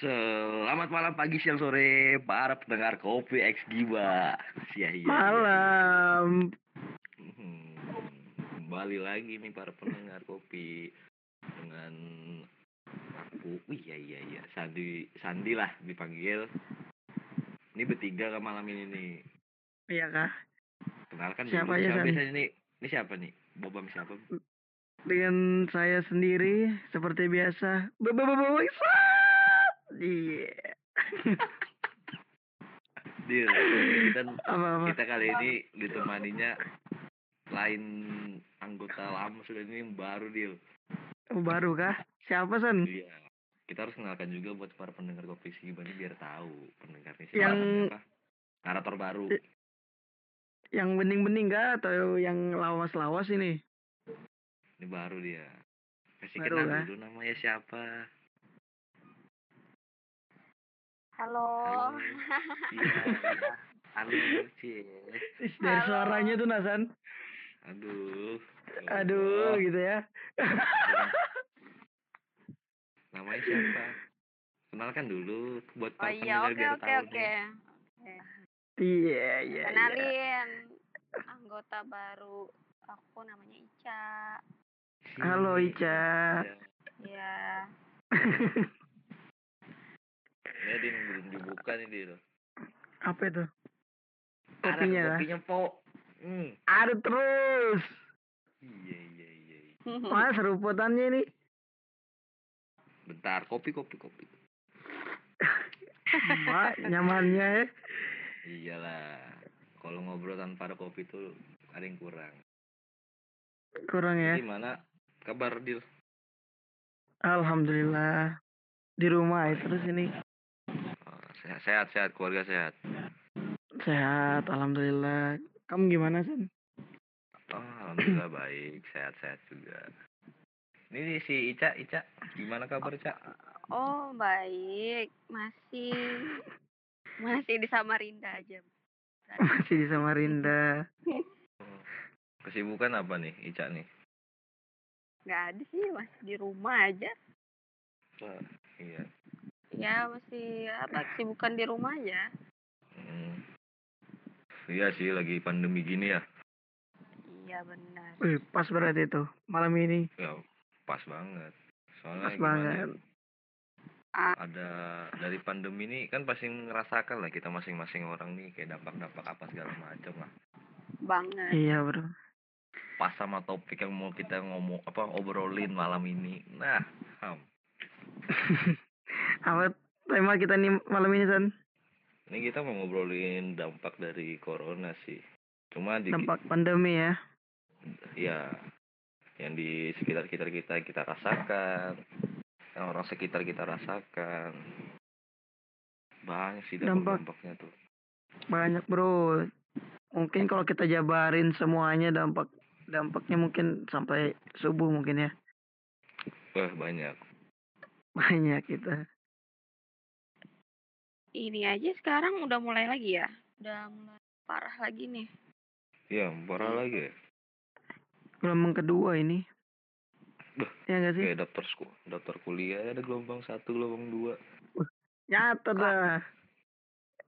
Selamat malam, pagi, siang, sore, para pendengar Kopi X Giba. Sia iya. Malam. Hmm, Kembali lagi nih para pendengar Kopi dengan aku. Oh, iya iya iya, Sandi Sandi lah dipanggil. Ini bertiga kan malam ini nih. Iya kah? Kenalkan Siapa dulu. aja, siapa San? biasanya nih? Ini siapa nih? Bobam siapa? Dengan saya sendiri seperti biasa. Bapak Iya. Deal. Kita Apa apa? kita kali ini ditemaninya lain anggota lama sudah ini yang baru deal. Oh, baru kah? Siapa San? Iya. Kita harus kenalkan juga buat para pendengar kopi Sigiban ini biar tahu pendengarnya siapa. Yang-. Narator baru. Eh, Yang bening-bening kah atau yang lawas-lawas ini? Ini baru dia. Kasih Baru kenal dulu namanya siapa. Halo. Halo. Iya. iya. Halo, Cie. Dari Halo. suaranya tuh Nasan. Aduh. ya Aduh, Allah. gitu ya. Namanya siapa? Kenalkan dulu buat Oh iya, oke oke oke. Iya, iya, iya. Kenalin anggota baru aku namanya Ica. Halo, Ica. Ya. Ya, dia belum dibuka nih dia. Apa itu? Kopinya kah? kopinya, Po. Hmm. Ada terus. Iya, iya, iya. iya. Mas, seruputannya ini. Bentar, kopi, kopi, kopi. Mak, nyamannya ya. Iyalah. Kalau ngobrol tanpa ada kopi tuh ada yang kurang. Kurang ya. Gimana kabar Dil? Alhamdulillah. Di rumah ya terus ini. Oh, sehat, sehat, sehat, keluarga sehat. Sehat, alhamdulillah. Kamu gimana, San? Oh, alhamdulillah baik, sehat-sehat juga. Ini si Ica, Ica, gimana kabar Ica? Oh baik, masih masih di Samarinda aja. Masih di Samarinda. Kesibukan apa nih Ica nih? Gak ada sih, masih di rumah aja. Wah, iya. Ya masih apa kesibukan di rumah aja. Hmm. Iya sih, lagi pandemi gini ya. Iya benar. Wih, pas berarti itu. Malam ini Ya, pas banget. Soalnya pas gimana banget. ya, Ah. ada dari pandemi ini kan pasti ngerasakan lah kita masing-masing orang nih kayak dampak-dampak apa segala macam lah. Banget. Iya, Bro. Pas sama topik yang mau kita ngomong apa obrolin malam ini. Nah, ham. Apa tema kita nih malam ini, San? Ini kita mau ngobrolin dampak dari corona sih. Cuma di Dampak pandemi ya. ya yang di sekitar kita kita kita rasakan, yang orang sekitar kita rasakan. Banyak sih Dampak. dampak-dampaknya tuh. Banyak, Bro. Mungkin kalau kita jabarin semuanya dampak dampaknya mungkin sampai subuh mungkin ya. Wah, banyak. Banyak kita. Ini aja sekarang udah mulai lagi ya. Udah mulai parah lagi nih. Iya, parah lagi ya. Gelombang kedua ini. Duh, Ya nggak sih? Kayak daftar sekolah, daftar kuliah ada gelombang satu, gelombang dua. Nyata dah.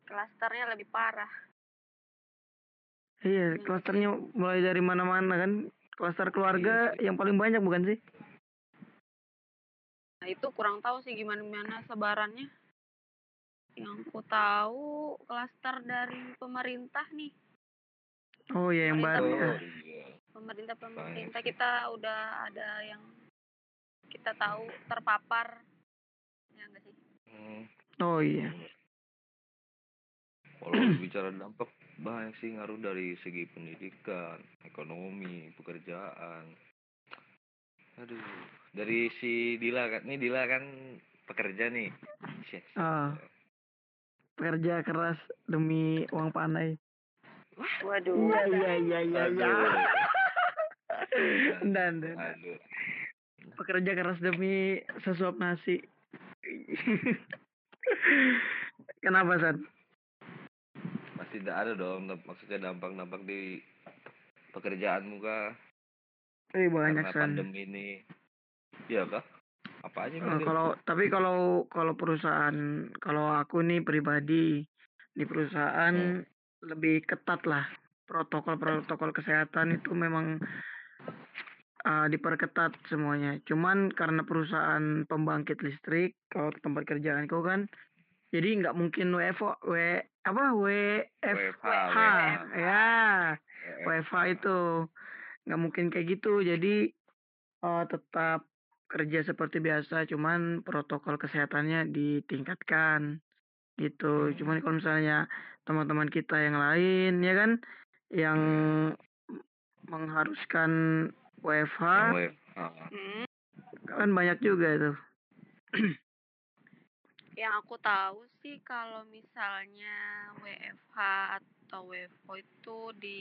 Klasternya lebih parah. Iya, klasternya mulai dari mana-mana kan. Klaster keluarga Iya yang paling banyak bukan sih? Nah itu kurang tahu sih gimana gimana sebarannya. Yang ku tahu klaster dari pemerintah nih. Oh iya yang baru ya. Pemerintah pemerintah kita udah ada yang kita tahu terpapar. Ya enggak sih? Hmm. Oh iya. Kalau bicara dampak banyak sih ngaruh dari segi pendidikan, ekonomi, pekerjaan. Aduh, dari si Dila kan, ini Dila kan pekerja nih. Ah. Pekerja keras demi uang pandai. Waduh. Iya iya iya iya iya. Aduh. Dan, dan. Pekerja keras demi sesuap nasi. Kenapa San? Pasti tidak ada dong, maksudnya dampak-dampak di pekerjaanmu kah? Eh banyak Karena San. pandemi ini. Iya kah? Apa aja Bang? kalau tapi kalau kalau perusahaan kalau aku nih pribadi di perusahaan lebih ketat lah protokol-protokol kesehatan itu memang uh, diperketat semuanya. Cuman karena perusahaan pembangkit listrik kalau tempat kerjaanku kan jadi nggak mungkin WFO W apa WFH ya. WFH itu nggak mungkin kayak gitu jadi uh, tetap kerja seperti biasa cuman protokol kesehatannya ditingkatkan gitu cuman kalau misalnya teman-teman kita yang lain ya kan yang mengharuskan WFH Yang WFH. Hmm. kan banyak juga itu Yang aku tahu sih kalau misalnya WFH atau WFO itu di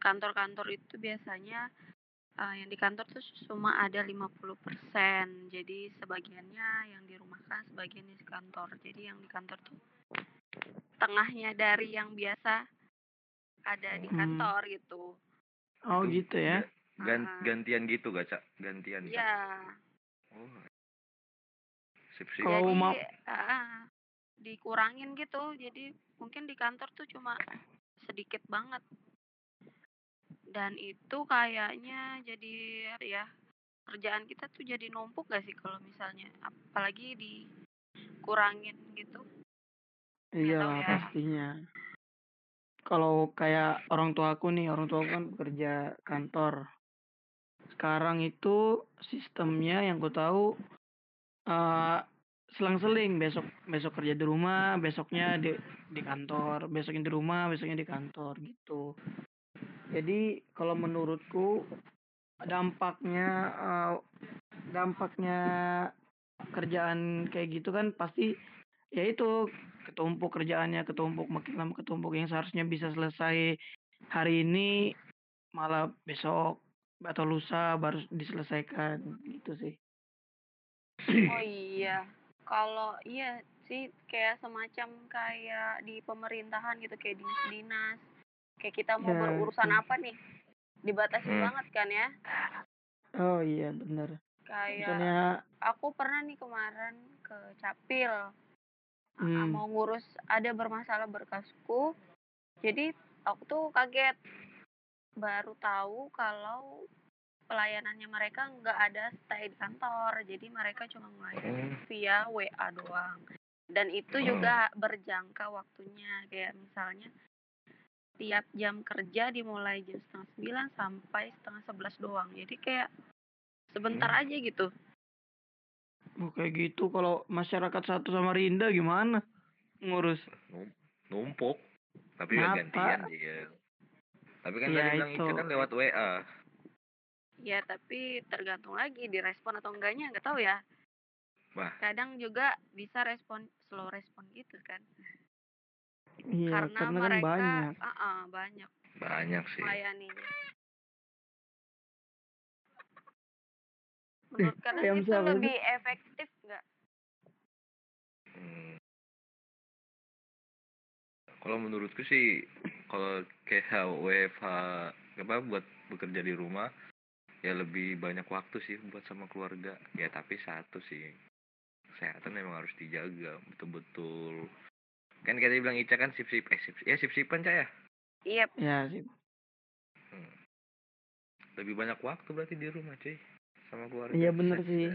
kantor-kantor itu biasanya eh, yang di kantor tuh cuma ada 50%. Jadi sebagiannya yang dirumahkan, sebagian di kantor. Jadi yang di kantor tuh tengahnya dari yang biasa ada di Hmm. kantor gitu. oh Itu gitu ya Gan- Ah. gantian gitu gak cak gantian? Iya. oh sip sip Kalau Jadi mau- ah, dikurangin gitu. Jadi mungkin di kantor tuh cuma sedikit banget. Dan itu kayaknya jadi apa ya kerjaan kita tuh jadi numpuk gak sih kalau misalnya apalagi dikurangin gitu. iyalah ya. pastinya. Kalau kayak orang tua aku nih orang tua aku kan bekerja kantor. Sekarang itu sistemnya yang ku tahu eh selang-seling. Besok besok kerja di rumah besoknya di di kantor. Besoknya di rumah besoknya di kantor gitu jadi kalau menurutku dampaknya eh, dampaknya kerjaan kayak gitu kan pasti ya itu ketumpuk kerjaannya ketumpuk makin lama ketumpuk yang seharusnya bisa selesai hari ini malah besok atau lusa baru diselesaikan gitu sih Oh iya. Kalau iya sih kayak semacam kayak di pemerintahan gitu kayak dinas-dinas. Kayak kita mau Ya, berurusan itu. apa nih? Dibatasi Hmm. banget kan ya. oh iya bener Kayak misalnya aku pernah nih kemarin ke Capil hmm, mau ngurus ada bermasalah berkasku jadi aku tuh kaget baru tahu kalau pelayanannya mereka nggak ada stay di kantor jadi mereka cuma melayani via WA doang dan itu Oh. juga berjangka waktunya kayak misalnya tiap jam kerja dimulai jam setengah sembilan sampai setengah sebelas doang jadi kayak sebentar Hmm. aja gitu oh, kayak gitu kalau masyarakat satu sama Rinda gimana ngurus Num- numpuk tapi Kenapa? gantian dia tapi kan Iya, tadi bilang itu. Kan lewat WA Ya, tapi tergantung lagi direspon atau enggaknya, nggak tahu ya. Wah. Kadang juga bisa respon slow respon gitu kan. Iya karena, karena, kan mereka banyak ah, ah, banyak banyak sih melayaninya. Menurut kalian itu lebih efektif nggak? Hmm. Kalau menurutku sih kalau kayak WFH apa buat bekerja di rumah ya lebih banyak waktu sih buat sama keluarga ya tapi satu sih kesehatan memang harus dijaga betul-betul kan kayak tadi bilang Ica kan sip sip eh sip ya sip sipan Ca ya Iya, ya sih Hmm. lebih banyak waktu berarti di rumah cuy sama keluarga Iya, bener sih.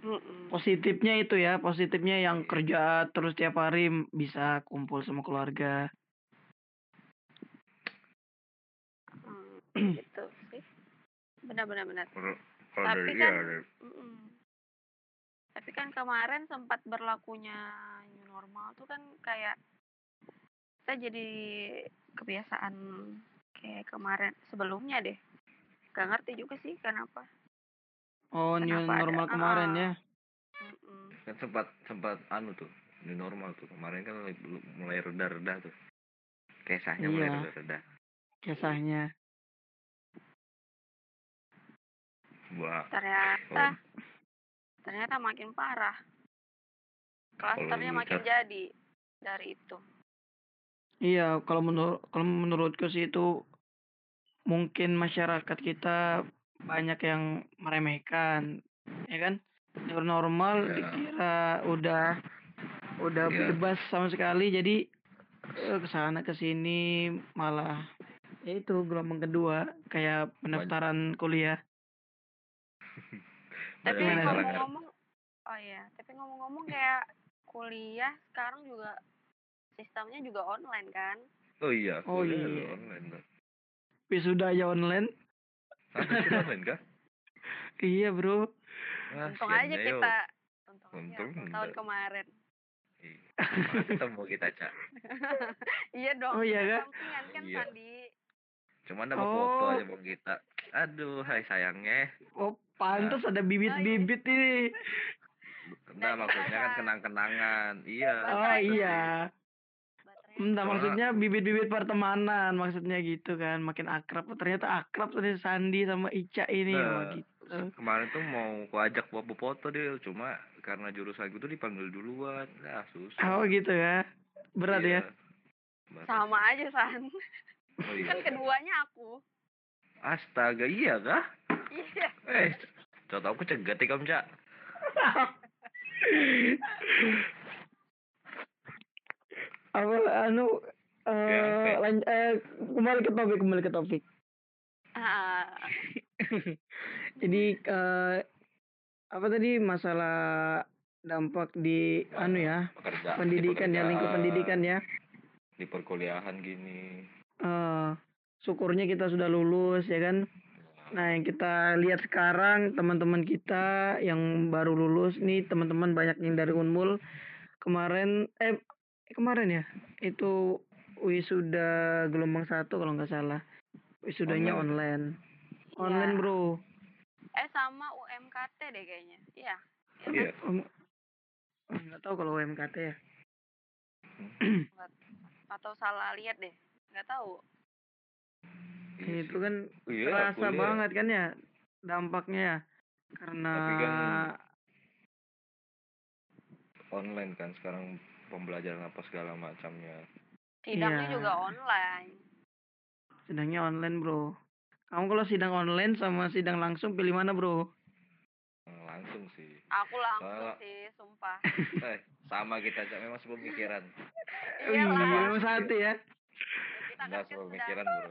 mm-mm. positifnya itu ya positifnya yang kerja terus tiap hari bisa kumpul sama keluarga Hmm, gitu sih. Benar-benar benar. Tapi dari kan, ya dari- mm-mm. Tapi kan kemarin sempat berlakunya new normal tuh kan kayak saya jadi kebiasaan kayak kemarin sebelumnya deh. Gak ngerti juga sih kenapa. oh new Kenapa ada- normal kemarin ah. ya Mm-mm. kan sempat sempat anu tuh new normal tuh kemarin kan mulai, mulai reda-reda tuh kesahnya mulai Iya. reda-reda kisahnya wah Ternyata ternyata makin parah. Klasternya makin jadi dari itu. Iya, kalau menurut kalau menurutku sih itu mungkin masyarakat kita banyak yang meremehkan ya kan new normal Ya. dikira udah udah Ya. bebas sama sekali jadi eh, ke sana ke sini malah ya itu gelombang kedua kayak pendaftaran kuliah Tapi ngomong-ngomong, oh iya, tapi ngomong-ngomong kayak kuliah sekarang juga sistemnya juga online kan? Oh iya, Oh kuliah iya. online. Wisuda aja online online kah? iya bro Wah, Untung sian aja ya, kita, untung, Untung aja, tahun kemarin. Mana ketemu kita, Cak. iya dong. Oh iya sampingan kan Iya. Sandi. Cuman dapat foto Oh. aja bang kita. Aduh, hai sayangnya. oh pantas ada bibit-bibit ini Nah, Dan maksudnya kan kenang-kenangan. Iya. oh iya Entah maksudnya bibit-bibit pertemanan maksudnya gitu kan makin akrab ternyata akrab tadi Sandi sama Ica ini Nah, gitu Kemarin tuh mau ku ajak buat foto deh, cuma karena jurusan gue tuh dipanggil duluan. Nah, susah. oh gitu ya berat ya Iya. Berat. Sama aja San. Oh, iya. kan keduanya aku. Astaga, iya kah? Iya. Eh, coba aku cegat ya kamu, Cak. apa anu Ya, eh lan- eh, kembali ke topik kembali ke topik Ah, jadi eh apa tadi masalah dampak di anu ya Pekerja- di pendidikan ya lingkup pendidikan ya Di perkuliahan gini. eh syukurnya kita sudah lulus ya kan Nah, yang kita lihat sekarang teman-teman kita yang baru lulus nih, teman-teman banyak yang dari Unmul kemarin eh kemarin ya itu wisuda gelombang satu kalau nggak salah wisudanya online online, Iya. bro eh sama UMKT deh kayaknya. Iya. Iya. Om- oh, nggak tahu kalau UMKT ya Atau salah lihat deh. Nggak tahu. Iya itu sih. kan Iya, terasa kuliah. banget kan ya dampaknya ya karena Tapi kan- online kan sekarang pembelajaran apa segala macamnya. Sidangnya Iya. juga online. sidangnya online bro kamu kalau sidang online sama sidang langsung pilih mana bro Hmm, Langsung sih. Aku langsung Soalnya- sih, sumpah. Eh, sama kita Cak, memang sepemikiran. Iya, Iyalah. nomor satu ya. Kita kan Enggak sudah, sepemikiran, Bro.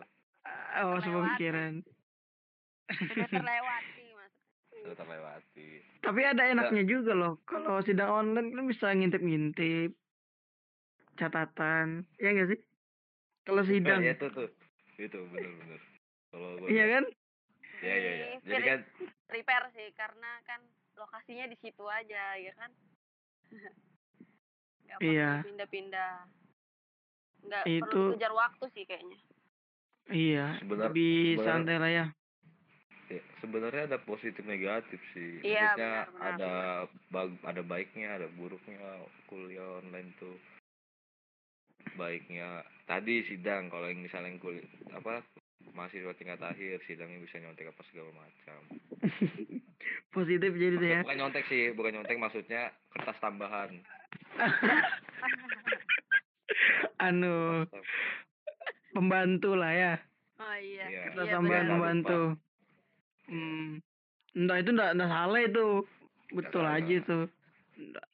Oh, sepemikiran. sudah terlewati maksudnya. Sudah terlewati. Tapi ada enaknya juga loh. Kalau sidang online kan bisa ngintip-ngintip catatan. Iya nggak sih? Kalau sidang. Nah, itu tuh. Itu bener-bener. Kalau gua Iya kan? Iya, iya, iya. Di Jadi kan prepare sih karena kan lokasinya di situ aja ya kan nggak perlu Iya. pindah-pindah nggak Itu- perlu kejar waktu sih kayaknya Iya. Sebenar- Lebih sebenar- santai lah ya. ya, sebenarnya ada positif negatif sih. Iya, Maksudnya benar, benar, ada bag- ada baiknya, ada buruknya kuliah online tuh. Baiknya tadi sidang kalau yang misalnya yang kuliah apa mahasiswa tingkat akhir sidangnya bisa nyontek apa segala macam. Positif jadi tuh ya. Bukan nyontek sih, bukan nyontek maksudnya kertas tambahan. anu pembantu lah ya. oh iya Iya. Kita Iya, tambahan benar. membantu. Hmm. Enggak itu enggak, enggak salah itu. Betul aja itu. Nggak.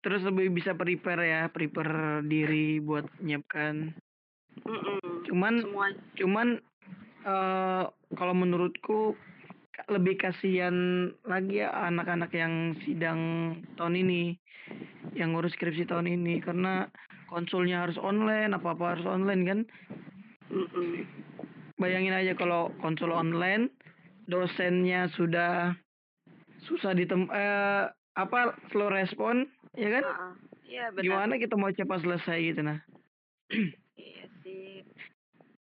Terus lebih bisa prepare ya, prepare diri buat nyiapkan. Mm-mm. Cuman semua cuman eh kalau menurutku lebih kasihan lagi ya anak-anak yang sidang tahun ini yang ngurus skripsi tahun ini. Karena konsulnya harus online apa-apa harus online kan? Bayangin aja kalau konsul online dosennya sudah susah ditem eh, apa slow respon ya kan? Iya benar. Gimana kita mau cepat selesai gitu nah? Iya sih.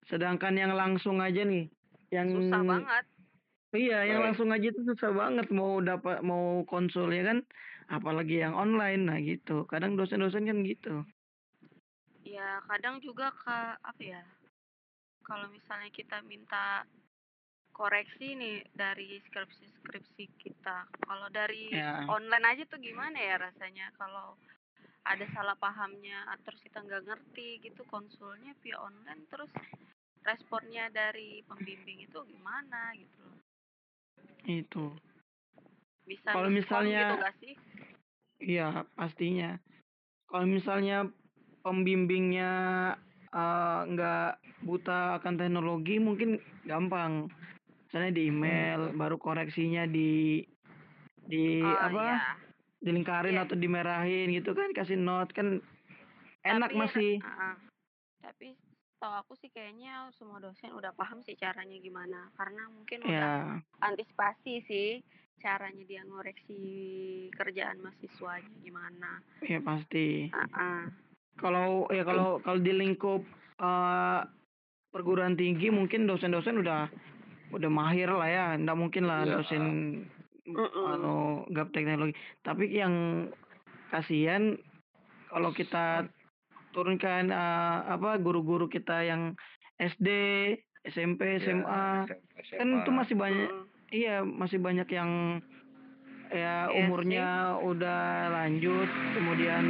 Sedangkan yang langsung aja nih yang susah banget iya yang langsung aja tuh susah banget mau dapat mau konsul ya kan? Apalagi yang online nah gitu. Kadang dosen-dosen kan gitu. Ya kadang juga ke apa ya kalau misalnya kita minta koreksi nih dari skripsi-skripsi kita kalau dari Ya. online aja tuh gimana ya rasanya? Kalau ada salah pahamnya terus kita nggak ngerti gitu konsulnya via online terus responnya dari pembimbing itu gimana gitu loh Itu. Bisa Kalau misalnya- gitu gak sih? Iya, pastinya. Kalau misalnya pembimbingnya eh, nggak buta akan teknologi, mungkin gampang. Misalnya di email, baru koreksinya di di oh apa? iya. Dilingkarin Iya. atau dimerahin gitu kan, kasih note kan enak Tapi, masih. uh-uh. Tapi tau aku sih kayaknya semua dosen udah paham sih caranya gimana. Karena mungkin udah Ya, antisipasi sih caranya dia ngoreksi kerjaan mahasiswanya gimana. ya pasti. Uh-uh. Kalau ya kalau kalau di lingkup eh, perguruan tinggi mungkin dosen-dosen udah udah mahir lah ya, nggak mungkin lah Iya. dosen anu gap teknologi. Tapi yang kasihan kalau kita turunkan eh, apa guru-guru kita yang SD, SMP, SMA, Ya, kan itu masih banyak Mm-mm. iya masih banyak yang ya Iya umurnya udah lanjut, kemudian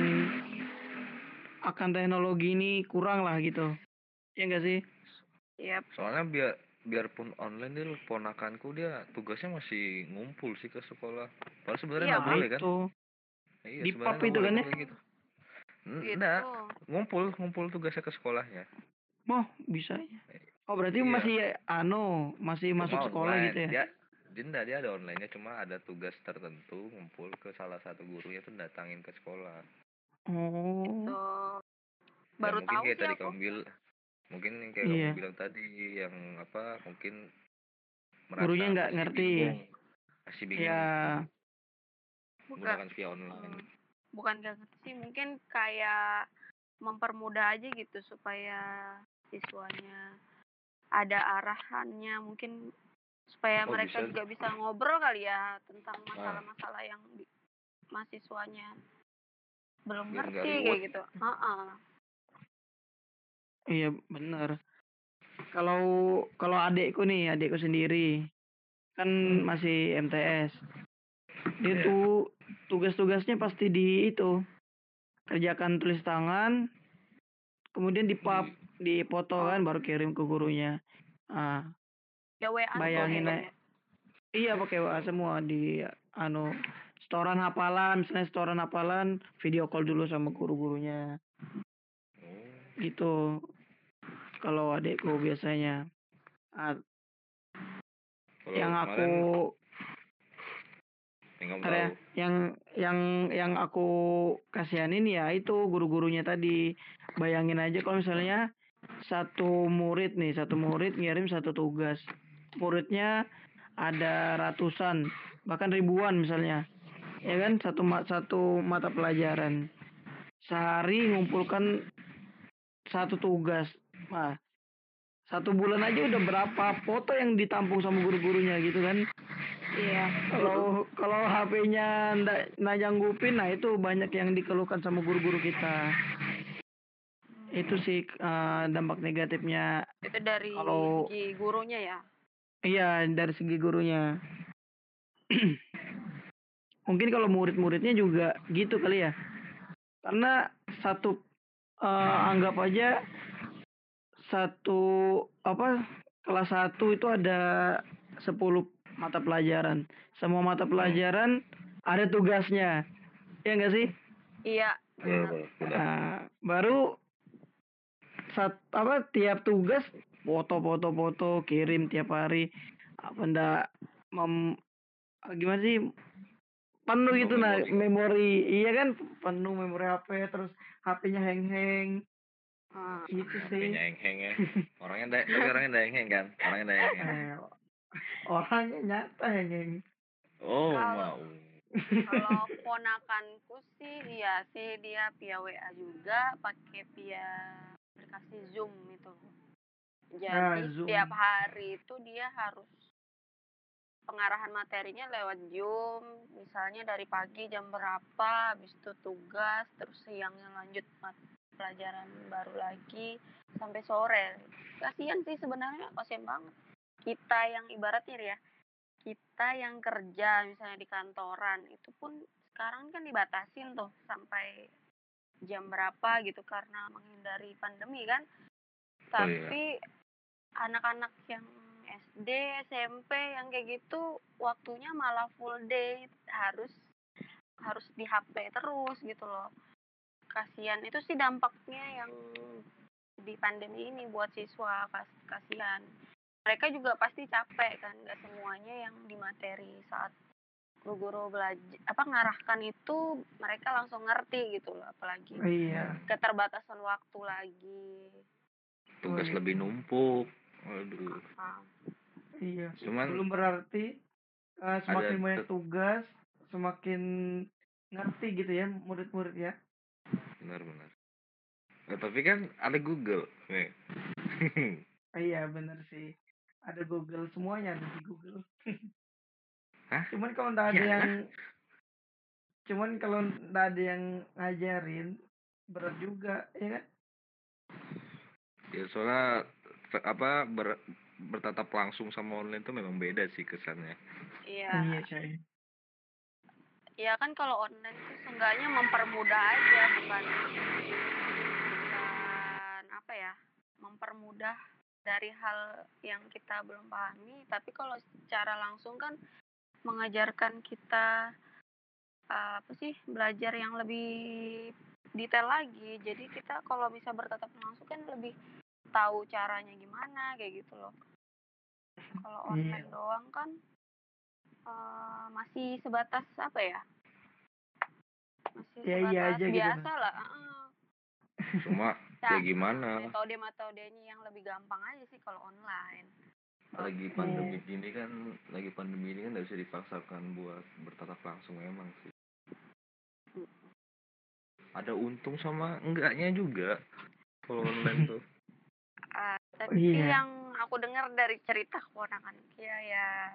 akan teknologi ini kurang lah gitu. Ya enggak sih? Yap. soalnya biar biarpun online dia ponakanku dia tugasnya masih ngumpul sih ke sekolah padahal sebenarnya Iya, nggak boleh kan Itu. iya, Di nggak itu kan ya? gitu Gitu. Nggak, ngumpul ngumpul tugasnya ke sekolahnya Oh, bisa ya. Oh, berarti Iya. masih anu, masih masuk Cuma sekolah online. gitu ya. dia dia nggak, dia ada online-nya cuma ada tugas tertentu ngumpul ke salah satu gurunya tuh datangin ke sekolah Oh. Tuh. Ya, Baru mungkin tahu kayak sih tadi aku. kamu bil- mungkin yang kayak Iya. kamu bilang tadi yang apa mungkin Gurunya nggak ngerti. bingung, masih bingung Ya, Bukan. menggunakan via online bukan gak ngerti sih mungkin kayak mempermudah aja gitu supaya siswanya ada arahannya mungkin supaya Oh, mereka bisa. juga bisa ngobrol kali ya tentang masalah-masalah yang di- mahasiswanya belum Biar ngerti kayak gitu. Heeh. iya benar. Kalau kalau adikku nih, adikku sendiri kan masih MTS. Dia tuh tugas-tugasnya pasti di itu kerjakan tulis tangan, kemudian di pub, dipoto kan baru kirim ke gurunya. Ah, Ya Bayangin aja. iya pakai WA semua di anu setoran hafalan, misalnya setoran hafalan, video call dulu sama guru-gurunya. oh Gitu. Kalau adikku biasanya. Ah, yang kemarin aku tahu yang yang yang aku kasihanin ya itu guru-gurunya tadi. Bayangin aja kalau misalnya satu murid nih, satu murid ngirim satu tugas. Muridnya ada ratusan, bahkan ribuan misalnya. Ya kan satu satu mata pelajaran. Sehari ngumpulkan satu tugas. Nah, satu bulan aja udah berapa foto yang ditampung sama guru-gurunya gitu kan. Iya. Kalau kalau HP-nya ndak ndak nyanggupin, nah itu banyak yang dikeluhkan sama guru-guru kita. Itu sih eh, dampak negatifnya. Itu dari Kalau- segi gurunya ya. Iya dari segi gurunya. Mungkin kalau murid-muridnya juga gitu kali ya. Karena satu eh, anggap aja satu apa kelas satu itu ada 10 mata pelajaran. Semua mata pelajaran ada tugasnya. Ya enggak sih? Iya. Benar. betul. Nah, baru sat, apa tiap tugas foto-foto-foto kirim tiap hari apa ndak mem, gimana sih penuh Penuh gitu nah memori. iya kan penuh memori HP terus HP-nya hang-hang Ah. itu sih HP-nya heng-heng ya orangnya da- tapi orangnya da heng-heng kan orangnya da heng-heng Eh, orangnya nyata hang-hang oh Kalau- mau Kalau ponakanku sih iya sih dia via WA juga pakai via aplikasi Zoom itu. Jadi Ah, Zoom. setiap hari itu dia harus pengarahan materinya lewat Zoom, misalnya dari pagi jam berapa, habis itu tugas, terus siangnya lanjut pelajaran baru lagi sampai sore. Kasihan sih sebenarnya, kasihan banget. Kita yang ibaratnya ya, kita yang kerja misalnya di kantoran itu pun sekarang kan dibatasin tuh sampai jam berapa gitu karena menghindari pandemi kan Oh, iya. tapi anak-anak yang SD, SMP yang kayak gitu waktunya malah full day harus harus di HP terus gitu loh. Kasihan itu sih dampaknya yang di pandemi ini buat siswa kas kasihan. Mereka juga pasti capek kan, nggak semuanya yang di materi saat guru-guru belajar apa ngarahkan itu mereka langsung ngerti gitu loh apalagi Iya. keterbatasan waktu lagi. tugas iya. lebih numpuk waduh Ah, Iya. Cuman- belum berarti eh, semakin Ada banyak tugas, semakin ngerti gitu ya murid-murid ya. benar-benar nah, tapi kan ada Google nih Iya bener sih. Ada Google semuanya ada di Google. Hah? Cuman kalau nggak ada Iya yang cuman kalau nggak ada yang ngajarin berat juga ya kan? ya soalnya apa ber, bertatap langsung sama online itu memang beda sih kesannya iya. Iya coy. Ya kan kalau online tuh seenggaknya mempermudah aja bukan bukan apa ya mempermudah dari hal yang kita belum pahami tapi kalau secara langsung kan mengajarkan kita uh, apa sih belajar yang lebih detail lagi jadi kita kalau bisa bertatap langsung kan lebih tahu caranya gimana kayak gitu loh kalau online doang kan eh, masih sebatas apa ya masih Ya, iya sebatas aja gitu. biasa lah heeh. cuma Nah, ya gimana? metode metodenya yang lebih gampang aja sih kalau online. Lagi pandemi gini kan lagi pandemi ini kan nggak bisa dipaksakan buat bertatap langsung emang sih. Ada untung sama enggaknya juga kalau online tuh. Ah, tapi Iya. yang aku dengar dari cerita keponakan Kia ya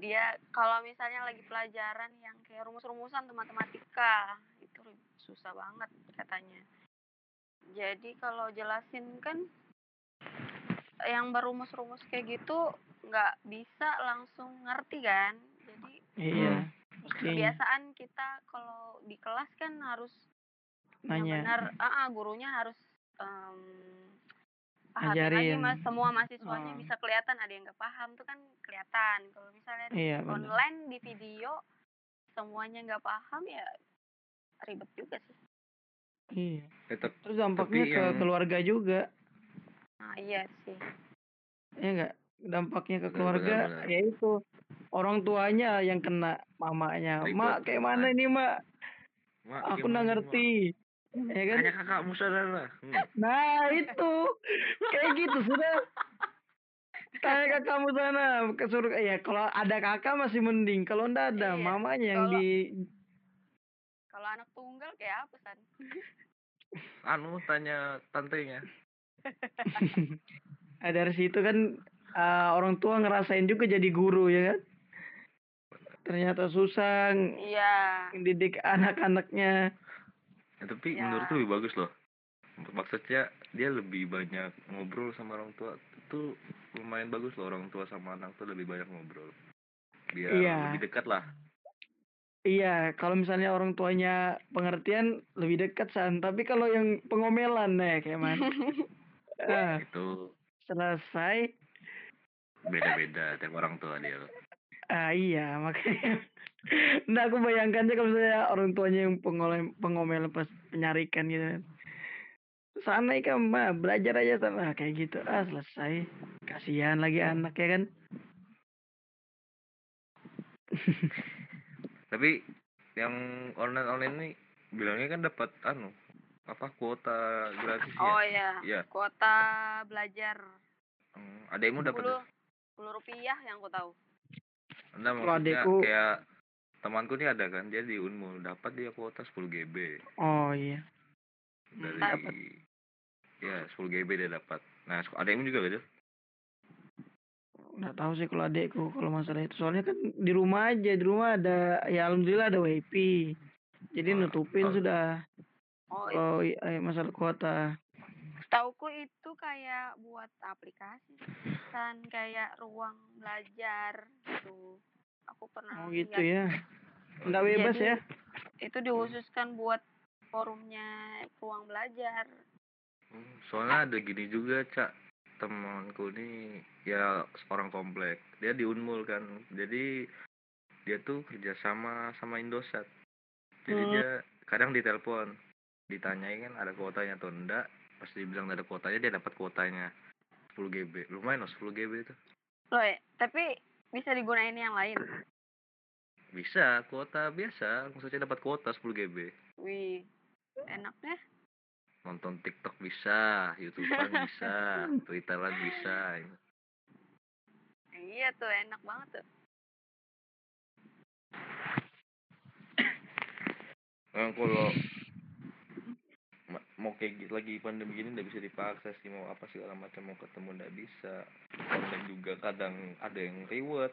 dia kalau misalnya lagi pelajaran yang kayak rumus-rumusan tuh matematika itu susah banget katanya jadi kalau jelasin kan yang berumus-rumus kayak gitu nggak bisa langsung ngerti kan jadi Iya. Hmm. Kebiasaan kita kalau di kelas kan harus Nanya. benar ah ah, gurunya harus em, pahamin lagi Ngajarin. mas semua mahasiswanya Oh. bisa kelihatan ada yang nggak paham tuh kan kelihatan kalau misalnya Iya online di video semuanya nggak paham ya ribet juga sih Iya. Eh, tep- Terus dampaknya ke yang- keluarga juga. nah iya sih Ya enggak? Dampaknya ke Benar, keluarga benar, benar. ya itu orang tuanya yang kena mamanya. Ribet. Mak kayak mana ini, Mak? Mak, Aku nggak ngerti. Mak? Ya kan? Tanya kakakmu saudara hmm. Nah, itu. Kayak gitu sudah. Tanya kakakmu sana kesuruh ya kalau ada kakak masih mending kalau ndak ada Iya, mamanya yang kalau- di kalau anak tunggal kayak apa san? Anu tanya tantenya. Nah, dari situ kan eh, orang tua ngerasain juga jadi guru ya kan? Ternyata susah iya. didik anak-anaknya. Ya, tapi Ya. menurutku lebih bagus loh. Maksudnya dia lebih banyak ngobrol sama orang tua. Itu lumayan bagus loh orang tua sama anak tuh lebih banyak ngobrol. Biar Iya. lebih dekat lah iya kalau misalnya orang tuanya pengertian lebih dekat san tapi kalau yang pengomelan nih kayak mana Ah, itu selesai beda-beda tiap orang tua dia ah iya makanya Nah aku bayangkannya kalau misalnya orang tuanya yang pengomel pengomel pas penyarikan gitu. Sana ikan mah belajar aja sana kayak gitu. Ah selesai. Kasihan lagi anak ya kan. tapi yang online online ini bilangnya kan dapat anu apa kuota gratis ya oh ya Iya. kuota belajar Hmm, adekmu dapat ya? sepuluh sepuluh rupiah yang aku tahu Anda maksudnya adekku- kayak temanku nih ada kan dia di Unmul dapat dia kuota 10 GB Oh iya. dari Dapat. ya 10 GB dia dapat nah sek- adekmu juga gitu Nggak tahu sih kalau adekku kalau masalah itu soalnya kan di rumah aja di rumah ada ya alhamdulillah ada wifi. Jadi Ah, nutupin oh. sudah oh kalau i- eh, masalah kuota. Tauku itu kayak buat aplikasi kan kayak ruang belajar gitu. Aku pernah Oh gitu lihat. ya. Nggak bebas Jadi, ya. Itu dikhususkan buat forumnya ruang belajar. Hmm, soalnya ada gini juga cak temanku ini ya seorang komplek. Dia di Unmul kan. Jadi dia tuh kerja sama sama Indosat. Jadi Hmm. dia kadang ditelepon ditanyain kan ada kuotanya atau enggak. Pas dibilang ada kuotanya dia dapat kuotanya 10 GB lumayan loh 10 GB itu. Loh, ya, tapi bisa digunain yang lain. bisa kuota biasa. Maksudnya dapat kuota 10 GB Wih, enaknya. Nonton TikTok bisa YouTubean bisa Twitteran bisa Iya tuh, enak banget tuh. Nah, kalau ma- mau kayak gitu lagi pandemi gini nggak bisa dipaksa sih mau apa segala macam mau ketemu nggak bisa. Online juga kadang ada yang reward.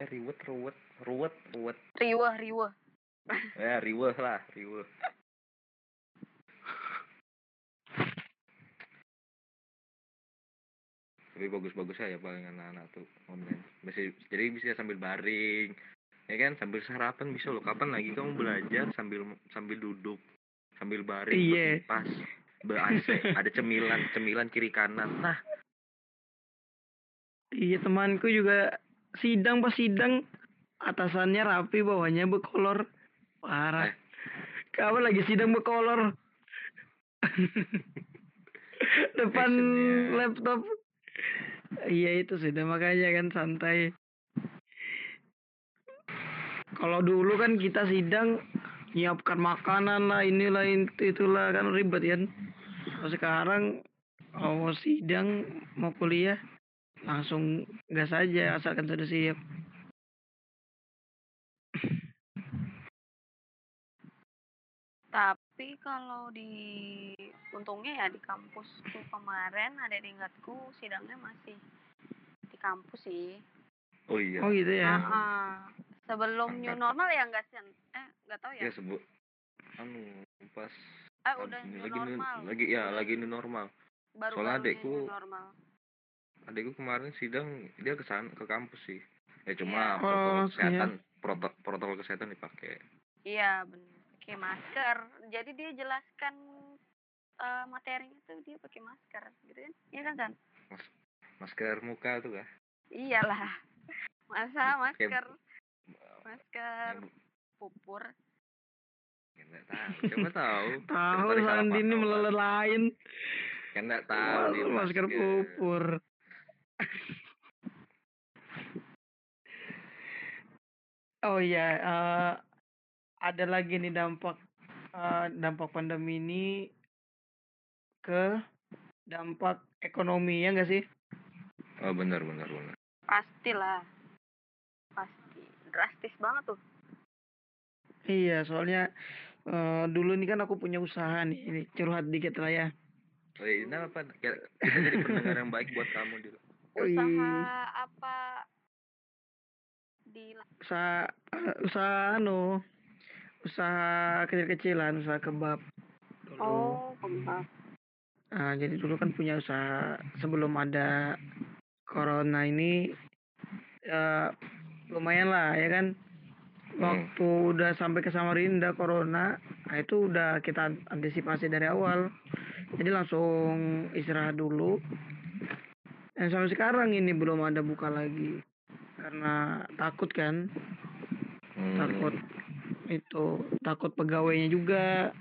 Eh reward reward ruwet ruwet Riweh, riweh. ya riweh lah riweh tapi bagus-bagus aja paling anak-anak tuh online bisa jadi bisa sambil baring ya kan sambil sarapan bisa loh kapan lagi kamu belajar sambil sambil duduk sambil baring Iya. pas ber ada cemilan cemilan kiri kanan nah Iya temanku juga sidang pas sidang atasannya rapi bawahnya berkolor parah. Eh. Kamu lagi sidang berkolor depan Fashionnya. laptop. Iya itu sudah makanya kan santai. Kalau dulu kan kita sidang nyiapkan makanan lah inilah itu itulah kan ribet kan. Kalau sekarang mau sidang mau kuliah langsung gas aja asalkan sudah siap. Tapi kalau di untungnya ya di kampusku kemarin ada tingkatku sidangnya masih di kampus sih. oh iya Oh gitu ya. Ah, ah. Sebelum new normal ya enggak sih? Eh, enggak tahu ya. ya sebut anu pas Ah, udah new lagi new- normal. lagi ya lagi new normal baru soalnya adekku- new normal. adikku kemarin sidang dia ke sana ke kampus sih ya cuma. Oh, protokol ya. kesehatan proto- protokol kesehatan dipakai Iya, benar. Pakai masker. Jadi dia jelaskan eh, materinya tuh dia pakai masker, gitu kan? Iya kan, San? masker muka tuh kah Iyalah. Masa masker masker pupur. ya nggak tahu siapa tahu Tahu Daripada salah Sandi ini paham, meleleh lain. kan nggak tahu Wah, dia masker pupur. Oh iya, eh, ada lagi nih dampak eh, dampak pandemi ini ke dampak ekonomi ya enggak sih? oh benar benar benar Pastilah. Pasti. Drastis banget tuh. Iya, soalnya eh, dulu nih kan aku punya usaha nih, ini curhat dikit lah ya. oh iya, ini apa kita jadi pendengar yang baik buat kamu dulu. Usaha apa di Usaha eh, usaha anu, usaha kecil-kecilan, usaha kebab. Dulu. Oh, kembang. Nah, jadi dulu kan punya usaha sebelum ada corona ini ya lumayan lah ya kan. Waktu udah sampai ke Samarinda corona, nah itu udah kita antisipasi dari awal. Jadi langsung istirahat dulu. Dan sampai sekarang ini belum ada buka lagi. Karena takut kan, Hmm. takut itu takut pegawainya juga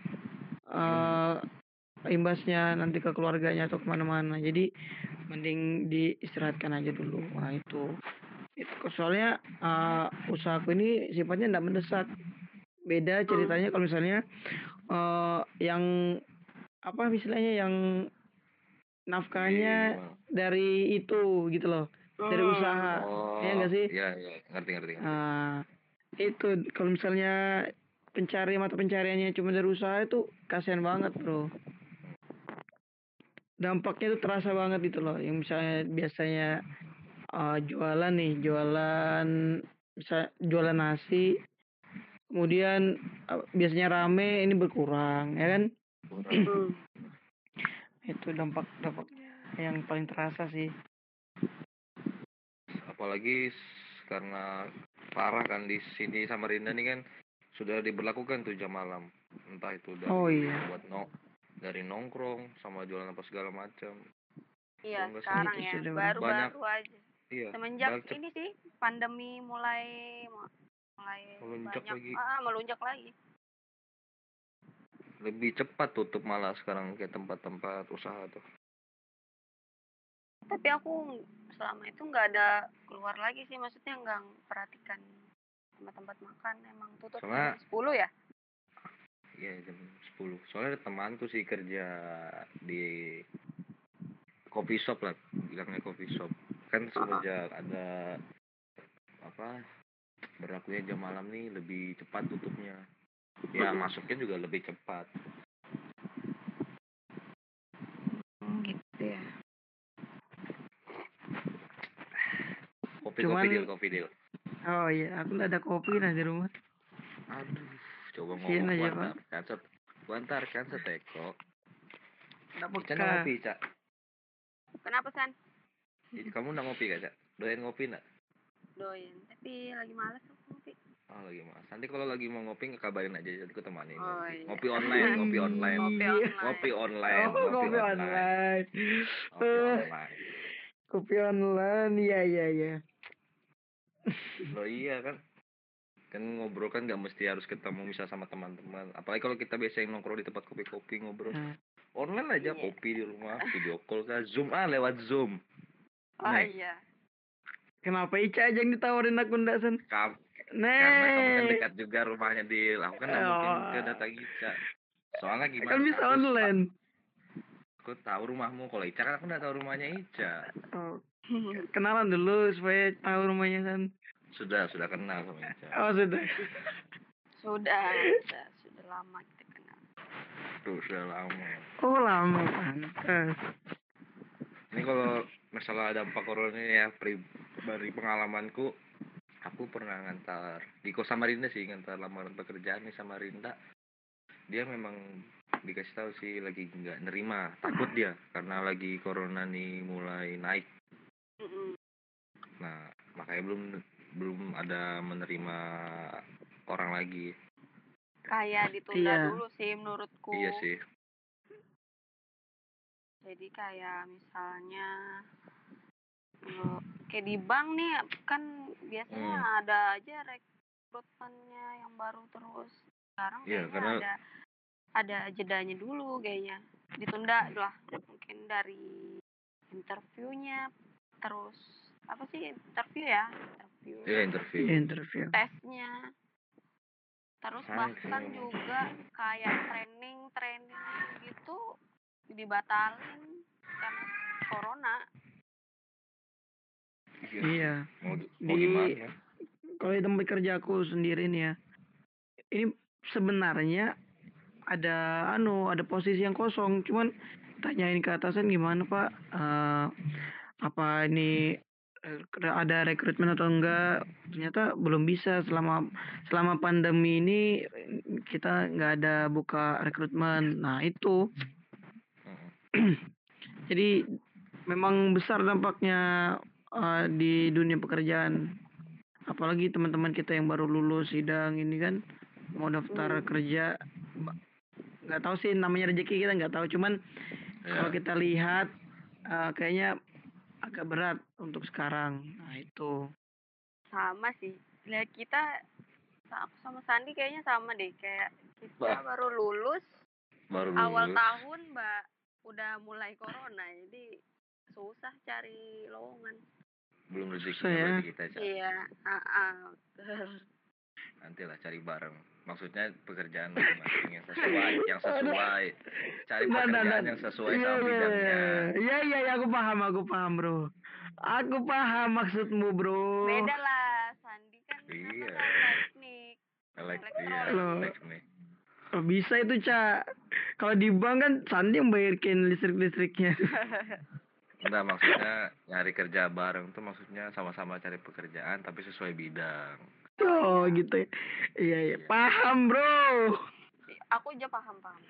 eh imbasnya nanti ke keluarganya atau ke mana-mana. Jadi mending diistirahatkan aja dulu. Nah itu. Itu soalnya eh usahaku ini sifatnya tidak mendesak. Beda ceritanya kalau misalnya eh yang apa istilahnya yang nafkahnya Iya. dari itu gitu loh. Dari usaha. Oh Iya nggak sih? iya iya. Ngerti ngerti ngerti. Nah, itu kalau misalnya pencari mata pencariannya cuma dari usaha itu kasihan banget, Bro. Dampaknya itu terasa banget gitu loh. Yang misalnya biasanya eh, jualan nih, jualan bisa jualan nasi. Kemudian eh, biasanya rame ini berkurang, ya kan? Itu dampak-dampaknya yang paling terasa sih. apalagi karena parah kan di sini Samarinda nih kan sudah diberlakukan tuh jam malam entah itu dari Oh, iya. buat no dari nongkrong sama jualan apa segala macam Iya, sekarang ya. Baru-baru aja. iya Semenjak ini sih pandemi mulai mulai Melunjak banyak lagi. ah, melunjak lagi. lebih cepat tutup malah sekarang kayak tempat-tempat usaha tuh Tapi aku selama itu nggak ada keluar lagi sih, maksudnya nggak perhatikan tempat-tempat makan. Emang tutup Soalnya- jam 10 ya? Iya jam 10 Soalnya ada temanku sih kerja di coffee shop lah bilangnya coffee shop. Kan semenjak ada apa berlakunya jam malam nih lebih cepat tutupnya. Ya masuknya juga lebih cepat Gitu ya. Kopi Cuman- kopi deal kopi deal Oh iya, aku nggak ada kopi nah di rumah. aduh coba Sian ngomong aja, kuantar kancet kuantar kan seteko Nggak Ica ngopi cak Kenapa San? kamu udah ngopi gak cak doyan ngopi nggak Doyan, tapi lagi males aku ngopi. Oh lagi mas. Nanti kalau lagi mau ngopi ngekabarin aja jadi aku temanin. Oh, ngopi. iya. ngopi online, ngopi online, Ngopi online. ngopi online, Oh, kopi online. ngopi online. Kopi online, iya iya iya. Loh iya kan, kan ngobrol kan nggak mesti harus ketemu misal sama teman-teman. Apalagi kalau kita biasa yang nongkrong di tempat kopi-kopi ngobrol. Hmm. Online aja Iya. kopi di rumah, video call kan, zoom ah lewat zoom. Oh Nih. iya. Kenapa Ica aja yang ditawarin aku ndak San? Kam karena kamu kan dekat juga rumahnya di, aku kan nggak mungkin Oh. ke datang Ica. Soalnya gimana? kan bisa aku- online. Aku tahu rumahmu, kalau Ica kan aku nggak tahu rumahnya Ica. Oh, kenalan dulu supaya tahu rumahnya San. Sudah, sudah kenal sama Ica. Oh sudah. sudah, sudah, sudah lama kita kenal. Tuh, sudah lama. Oh lama pantas. Ini kalau masalah dampak corona ini ya, pri, dari pengalamanku, aku pernah ngantar di kos Samarinda sih, ngantar lamaran pekerjaan di Samarinda. Dia memang dikasih tahu sih lagi nggak nerima, takut dia karena lagi corona nih mulai naik. Nah, makanya belum belum ada menerima orang lagi. Kayak ditunda Iya. dulu sih menurutku. Iya sih. Jadi kayak misalnya kayak di bank nih kan biasanya Hmm. ada aja rekrutmennya yang baru terus. Sekarang kayaknya karena- ada ada jedanya dulu kayaknya. Ditunda lah mungkin dari interviewnya terus apa sih interview ya interview Iya interview. Interview. tesnya terus Hai, bahkan kayak- juga kayak training training gitu dibatalin karena corona Iya. Iya. Mau, mau Di- gimana? Kalau di tempat kerja aku sendiri nih ya, ini sebenarnya ada anu ada posisi yang kosong, cuman tanyain ke atasan gimana pak, Eh, apa ini ada rekrutmen atau enggak? Ternyata belum bisa selama selama pandemi ini kita nggak ada buka rekrutmen. Nah itu jadi memang besar dampaknya eh, di dunia pekerjaan. Apalagi teman-teman kita yang baru lulus sidang ini kan mau daftar Hmm. kerja ba- nggak tahu sih namanya rezeki kita nggak tahu cuman kalau kita lihat eh, kayaknya agak berat untuk sekarang. Nah itu. sama sih lihat kita aku sama Sandi kayaknya sama deh kayak kita Bah. baru lulus baru awal lulus. tahun mbak udah mulai corona jadi susah cari lowongan belum rezeki Susah ya. kita Ca. iya ah, ah, betul. nanti lah cari bareng maksudnya pekerjaan masing-masing yang sesuai yang sesuai cari Nah, nah, pekerjaan nah. yang sesuai Iya, sama iya, bidangnya Iya iya iya aku paham aku paham bro. Aku paham maksudmu bro. beda lah Sandi kan Iya. apa teknik iya, teknik. Oh, bisa itu cak. Kalau di bank kan Sandi yang bayarin listrik listriknya. Enggak maksudnya nyari kerja bareng tuh maksudnya sama-sama cari pekerjaan tapi sesuai bidang. oh gitu ya. Iya iya paham bro. aku aja paham paham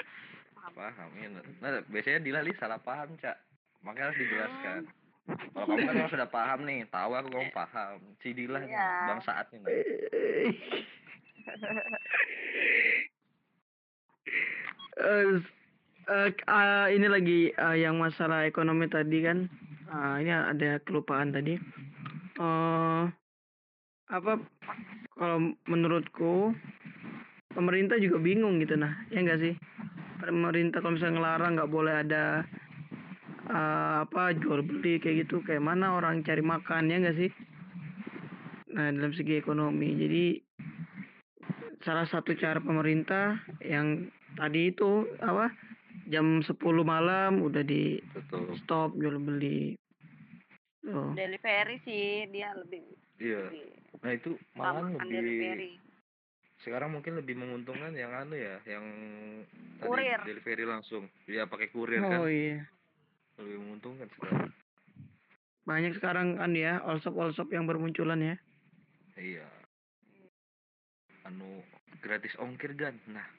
paham Paham ya. Nah, biasanya Dila Li salah paham, Cak. Makanya harus dijelaskan. Kalau kamu kan memang sudah paham nih, tahu aku kamu paham. Si Dila nih, Iya. bang saat nih. Nah. Eh, eh, ini lagi eh, yang masalah ekonomi tadi kan. Ah, ini ada kelupaan tadi. eh apa kalau menurutku pemerintah juga bingung gitu nah, ya enggak sih? Pemerintah kalau misalnya ngelarang nggak boleh ada eh, apa jual beli kayak gitu, kayak mana orang cari makan ya enggak sih? Nah, dalam segi ekonomi. Jadi salah satu cara pemerintah yang tadi itu apa jam 10 malam udah di betul. stop jual beli. Tuh delivery sih dia lebih iya. lebih nah itu utamakan lebih delivery sekarang mungkin lebih menguntungkan yang anu ya yang tadi Kurir. delivery langsung. Ya pakai kurir oh kan iya. Lebih menguntungkan sekarang. Banyak sekarang kan ya all shop all shop yang bermunculan ya. Iya. Anu gratis ongkir kan nah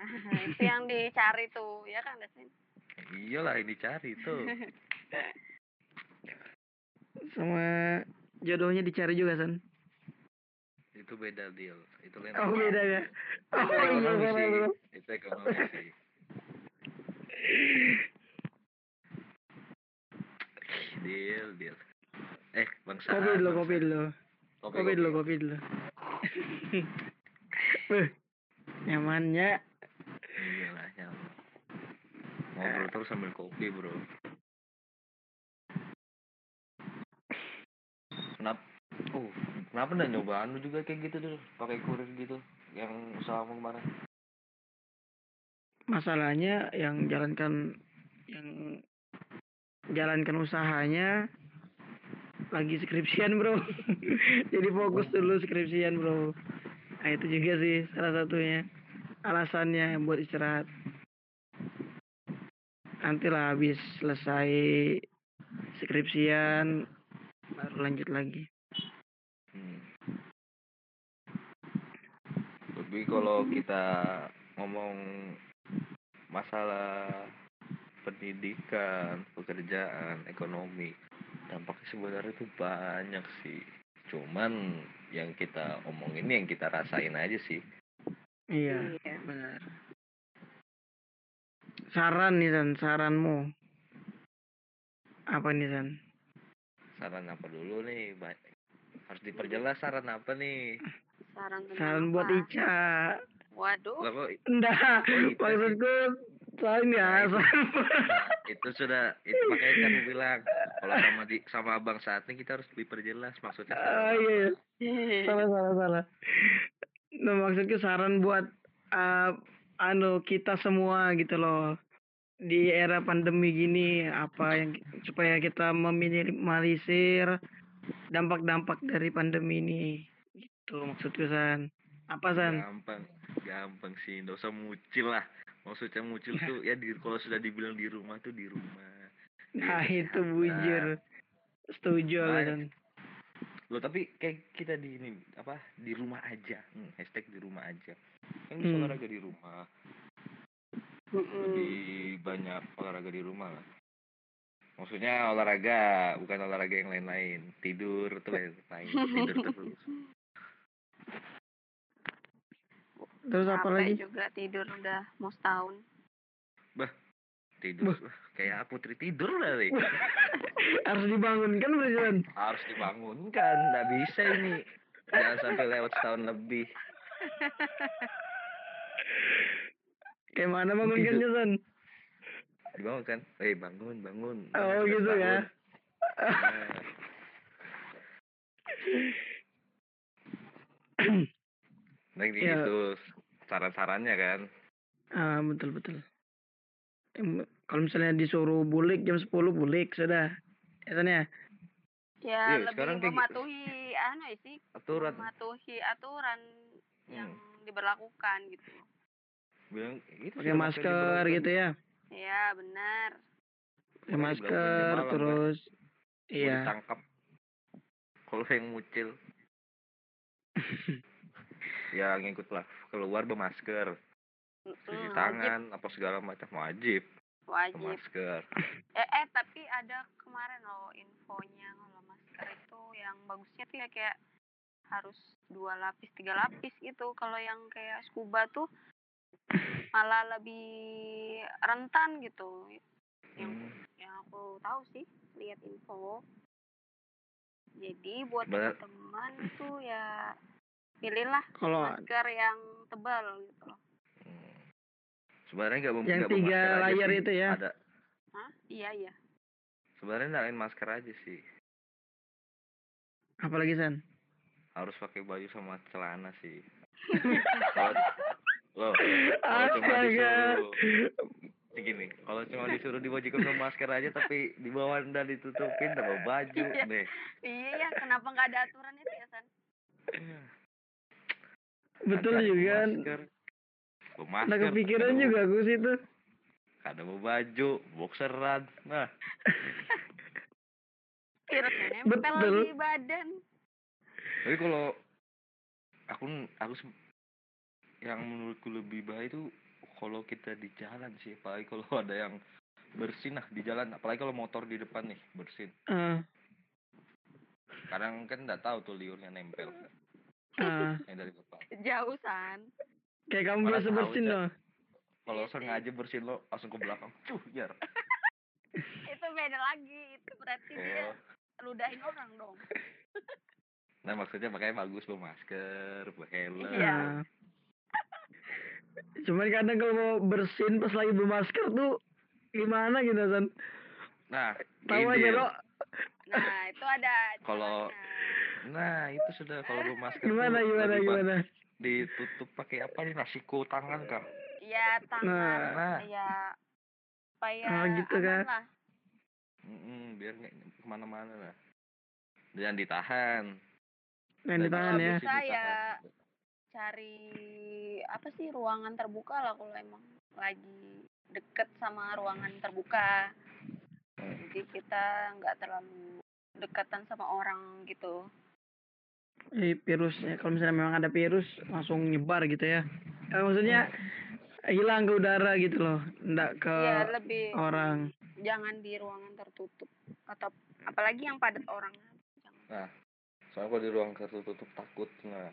itu yang dicari tuh ya kan Dasin? iyalah ini cari tuh. Sama jodohnya dicari juga san? Itu beda deal itu lain oh beda. ya? Oh itu iya ekonomi sih. itu ekonomi sih. Deal deal eh bangsa kopi dulu kopi dulu. Kopi, kopi dulu kopi. dulu. Nyamannya ngobrol terus sambil kopi bro. Kenapa oh kenapa nggak nyoba anu juga kayak gitu dulu pakai kurir gitu yang usaha kemarin? Masalahnya yang jalankan yang jalankan usahanya lagi skripsian bro. Jadi fokus dulu skripsian bro. Nah itu juga sih salah satunya alasannya buat istirahat nantilah habis selesai skripsian baru lanjut lagi Hmm. Tapi kalau kita ngomong masalah pendidikan, pekerjaan, ekonomi, dampaknya sebenarnya itu banyak sih. Cuman yang kita omongin yang kita rasain aja sih. iya Iya. benar saran nih san saranmu. Apa nih san Saran apa dulu nih? Ba- Harus diperjelas saran apa nih? saran saran buat? Ica. Waduh. Enggak, Oh, maksudku saran ya Nah, itu- Nah, itu sudah itu makanya kan bilang kalau sama di sama abang saat ini kita harus diperjelas maksudnya saran iya, iya. salah salah salah. Nah maksudku saran buat uh, anu kita semua gitu loh. Di era pandemi gini apa yang supaya kita meminimalisir dampak-dampak dari pandemi ini. Gitu maksudku san. Apa san? Gampang gampang sih. Nggak usah mucil lah. Maksudnya mucil tuh ya di kalau sudah dibilang di rumah tuh di rumah. Nah Iya, itu bujur. Setuju Baik. Lo tapi kayak kita di ini apa di rumah aja. Hmm, hashtag di rumah aja. Kan bisa Hmm. olahraga di rumah. Lebih banyak olahraga di rumah lah. Maksudnya olahraga bukan olahraga yang lain-lain. Tidur tuh lain tidur terus. Terus apa lagi? juga tidur udah mau setahun tidur. Wah, kayak putri tidur lah nih harus dibangunkan berarti san harus dibangunkan. Nggak bisa ini. Jangan sampai lewat setahun lebih. Kayak mana bangunkannya san dibangunkan. Eh bangun bangun. Oh Bangun, gitu sudah ya. Bangun. Nah. Nah, Ya. gitu saran-sarannya kan. Ah, betul betul. Kalau misalnya disuruh bulik jam 10 bulik sudah. Ya San, ya? ya Iya, lebih gitu. mematuhi anu ya sih aturan mematuhi aturan yang Hmm. diberlakukan gitu bilang itu Pakai masker gitu ya. ya benar Pakai masker malam, kan? terus Mau iya. ditangkap kalau yang mucil ya ngikut lah keluar bermasker cuci Mm, tangan apa segala macam wajib. Wajib. bermasker eh, eh tapi ada kemarin loh infonya kalau masker itu yang bagusnya tuh ya kayak harus dua lapis tiga lapis gitu. Kalau yang kayak scuba tuh malah lebih rentan gitu. Yang Hmm. yang aku tahu sih lihat info. Jadi buat teman-teman tuh ya pilihlah Kalau masker yang tebal gitu loh. Sebenarnya nggak mem- Yang tiga layer itu ya? Ada. Hah? iya iya Sebenarnya nyalain masker aja sih. apalagi San? Harus pakai baju sama celana sih. Kalau loh, kalau cuma disuruh gini, kalau cuma disuruh diwajibkan pakai masker aja tapi di bawah dan ditutupin tambah baju Iya. deh. iya ya kenapa nggak ada aturan itu ya san Betul Ada juga. kan? Masker. Nah masker, kepikiran ada juga aku sih tuh. Ada bawa baju, boxeran. Nah, Betul. di badan tapi kalau aku aku yang menurutku lebih baik itu kalau kita di jalan sih apalagi kalau ada yang bersin nah di jalan apalagi kalau motor di depan nih bersin Ah, kadang kan nggak tahu tuh liurnya nempel ah. yang dari depan jauh san Kayak kamu Mana biasa bersin loh. kalau Iya sengaja bersin lo langsung ke belakang cuh jar itu beda lagi itu berarti dia Eh, ludahin orang dong nah maksudnya makanya bagus bawa masker bawa helm Iya. Cuman kadang kalau mau bersin pas lagi bermasker tuh gimana gitu San? nah Tahu aja lo. nah itu ada Kalau- nah itu sudah kalau bawa masker Gimana tuh gimana gimana? Ditutup pakai apa nih nasiku tangan kah Iya tangan, Nah. ya supaya Oh, gitu aman kan? lah. Mm-mm, biar nggak ke mana-mana lah jangan ditahan Yang Dan ditahan ya. bisa ya cari apa sih ruangan terbuka lah kalau emang lagi deket sama ruangan terbuka. Jadi kita nggak terlalu dekatan sama orang gitu. Eh, virusnya kalau misalnya memang ada virus langsung nyebar gitu ya. Eh, maksudnya hilang ke udara gitu loh, enggak ke ya lebih orang. jangan di ruangan tertutup atau apalagi yang padat orang. Jangan. soalnya kalau di ruang tertutup takut nah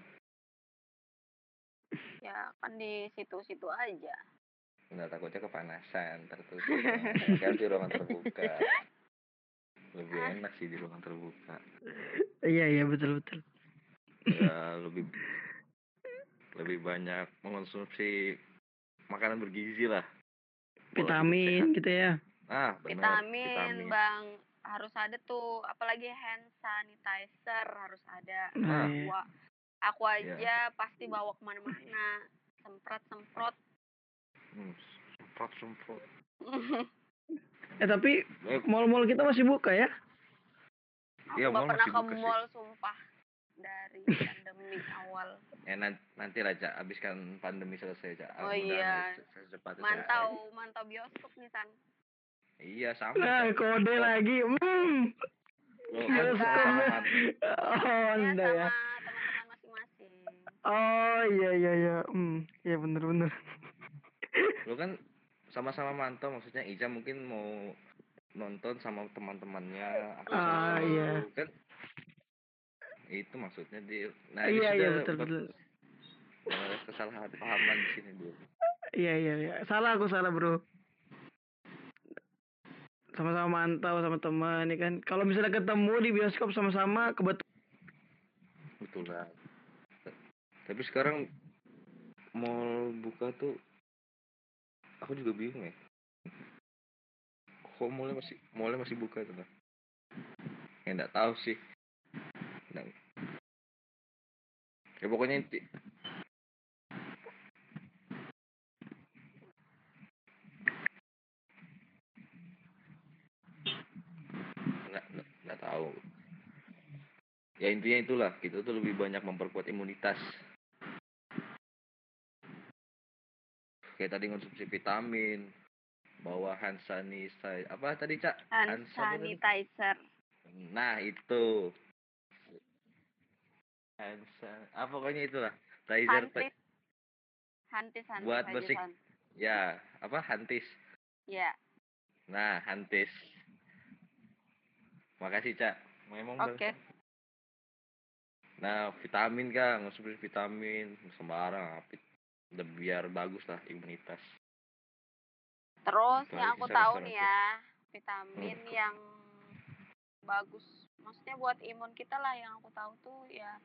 Ya kan di situ-situ aja. nggak takutnya kepanasan tertutup kan di ruangan terbuka lebih enak sih di ruangan terbuka Iya iya betul betul. Ya lebih lebih banyak mengonsumsi makanan bergizi lah. Vitamin gitu ya. ah benar vitamin, bang. Harus ada tuh apalagi hand sanitizer harus ada. Nah, Ah. iya. Aku Iya. aja pasti bawa ke mana-mana. Semprot semprot. Hmm, semprot semprot. Eh tapi Eh, mall-mall kita masih buka ya? aku Iya, nggak mall pernah ke mall sumpah dari pandemi awal ya nanti, nanti lah cak abiskan pandemi selesai cak Oh, Mudah-mudahan iya. se- secepatnya mantau mantau bioskop nih san iya sama Nah, Cak. kode lagi. Hmm. Lo kan Bioskop. sama-sama man- Oh, ya sama ya. teman-teman masing-masing Oh, iya iya iya. Hmm, iya bener bener. lo kan sama-sama mantau maksudnya Ica mungkin mau nonton sama teman-temannya aku Ah, sama iya. kan itu maksudnya di nah ini iya iya betul betul. jangan ada kesalahpahaman di sini dulu Iya iya iya. Salah aku salah, Bro. Sama-sama mantau sama teman ya kan. Kalau misalnya ketemu di bioskop sama-sama kebetulan betul lah tapi sekarang mall buka tuh aku juga bingung ya kok mallnya masih mallnya masih buka tuh ya nggak tahu sih Nggak- ya pokoknya inti nggak nggak- nggak tahu. Ya intinya itulah. Kita tuh lebih banyak memperkuat imunitas. Kayak tadi konsumsi vitamin bawa hand sanitizer apa tadi cak? Hand sanitizer. Nah itu hand san- apa pokoknya itulah Tizer hantis hantis hantis Buat. San. ya apa hantis ya nah hantis makasih cak memang oke Bang. nah vitamin kak konsumsi vitamin sembarang biar bagus lah imunitas. Terus Itu yang aku tahu nih ya, vitamin Hmm. yang bagus. Maksudnya buat imun kita lah yang aku tahu tuh ya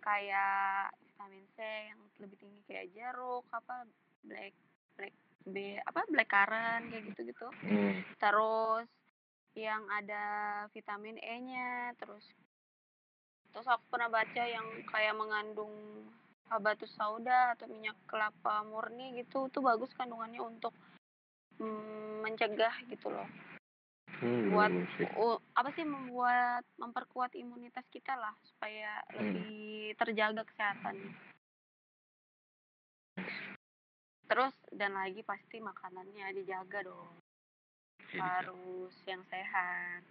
kayak vitamin C yang lebih tinggi kayak jeruk, apa black black B apa blackcurrant kayak gitu-gitu. Hmm. Terus yang ada vitamin E-nya, terus terus aku pernah baca yang kayak mengandung habatus sauda atau minyak kelapa murni gitu, itu bagus kandungannya untuk mm, mencegah gitu loh. Hmm, Buat apa sih membuat memperkuat imunitas kita lah supaya Hmm. lebih terjaga kesehatannya. Terus dan lagi pasti makanannya dijaga dong. Jadi, Harus yang sehat.